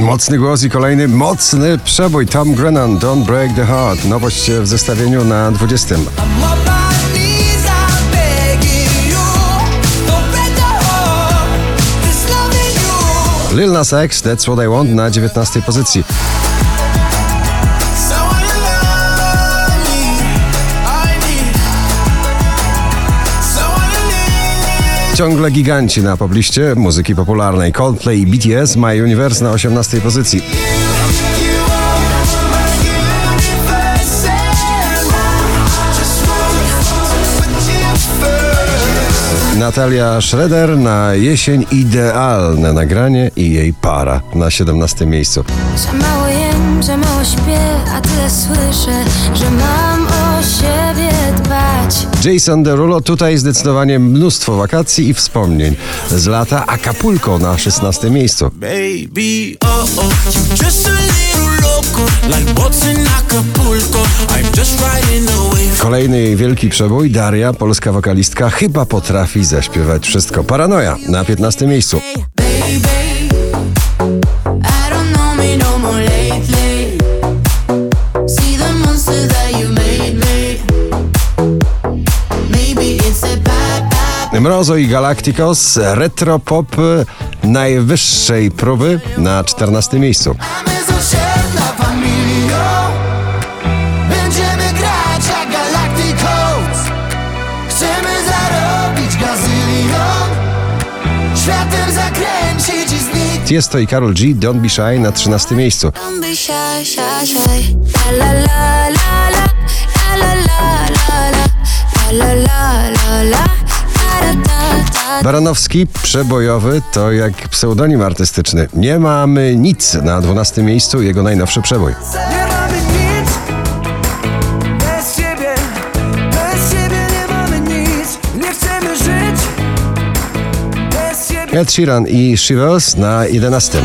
Mocny głos i kolejny mocny przebój. Tom Grennan, Don't Break the Heart. Nowość w zestawieniu na 20. I'm on my knees, I'm begging you. Don't break the heart. This loving you. Lil Nas X, That's What I Want na 19 pozycji. Ciągle giganci na pobliście muzyki popularnej. Coldplay i BTS My Universe na 18 pozycji. Natalia Schroeder na jesień idealne nagranie i jej para na 17 miejscu. Za mało jem, za mało śpię, a tyle słyszę, że mam o dbać. Jason Derulo tutaj zdecydowanie mnóstwo wakacji i wspomnień. Z lata Acapulco na 16 miejscu. Baby, oh oh, loco, like. Kolejny jej wielki przebój, Daria, polska wokalistka, chyba potrafi zaśpiewać wszystko. Paranoja na 15 miejscu. Baby, Mrozo i Galacticos, retro pop najwyższej próby na 14 miejscu. Mamy osiedla familią Będziemy grać jak Galacticos. Chcemy zarobić gazylion Światem zakręcić i zniknąć. Tiesto i Karol G, Don't Be Shy na 13 miejscu. Baranowski, przebojowy, to jak pseudonim artystyczny. Nie mamy nic na 12 miejscu, jego najnowszy przebój. Nie mamy nic Bez ciebie Bez ciebie nie mamy nic Nie chcemy żyć Bez ciebie Ed Sheeran i Shivers na 11.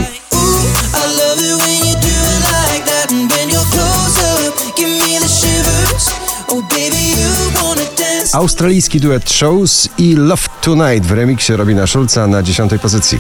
Australijski duet Shows i Love Tonight w remiksie Robina Schulza na 10 pozycji.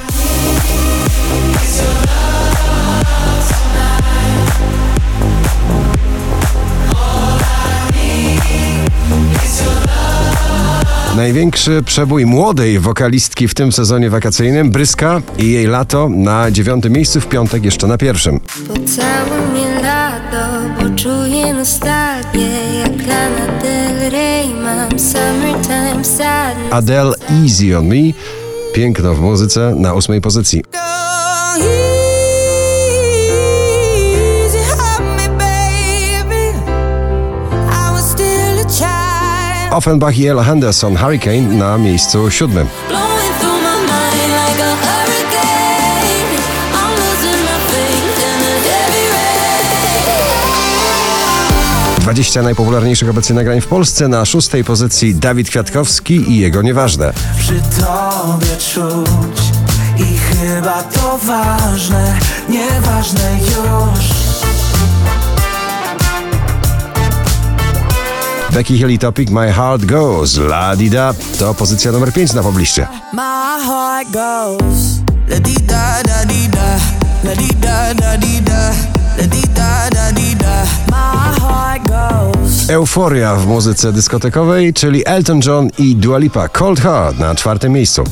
Największy przebój młodej wokalistki w tym sezonie wakacyjnym, Bryska i jej lato na dziewiątym miejscu, w piątek jeszcze na pierwszym. Pocałuj mnie lato, bo czuję nostalgię Jak Lana Del Rey mam summertime sadness Adele Easy on Me, piękno w muzyce na ósmej pozycji. Offenbach i Ella Henderson Hurricane na miejscu siódmym. Blowing through my mind like a hurricane I'm losing my faith in a heavy rain 20 najpopularniejszych obecnie nagrań w Polsce na szóstej pozycji Dawid Kwiatkowski i jego nieważne. przy tobie czuć i chyba to ważne, nieważne już. Becky Hill i Topic My Heart Goes, La Di Da to pozycja numer 5 na pobliście. My heart goes la di da da di da, la di da da di da, la di da da di da. My heart goes. Euforia w muzyce dyskotekowej, czyli Elton John i Dua Lipa Cold Heart na czwartym miejscu.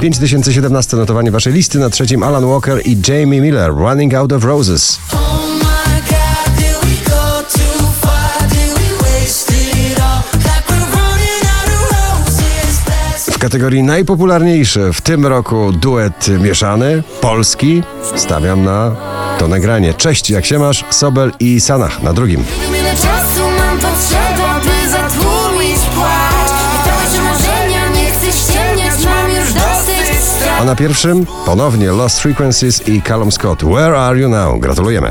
5017 notowanie waszej listy, na trzecim Alan Walker i Jamie Miller Running Out of Roses. W kategorii najpopularniejszy w tym roku duet mieszany, polski, stawiam na to nagranie. Cześć, jak się masz? Sobel i Sanach na drugim. A na pierwszym ponownie Lost Frequencies i Callum Scott. Where are you now? Gratulujemy.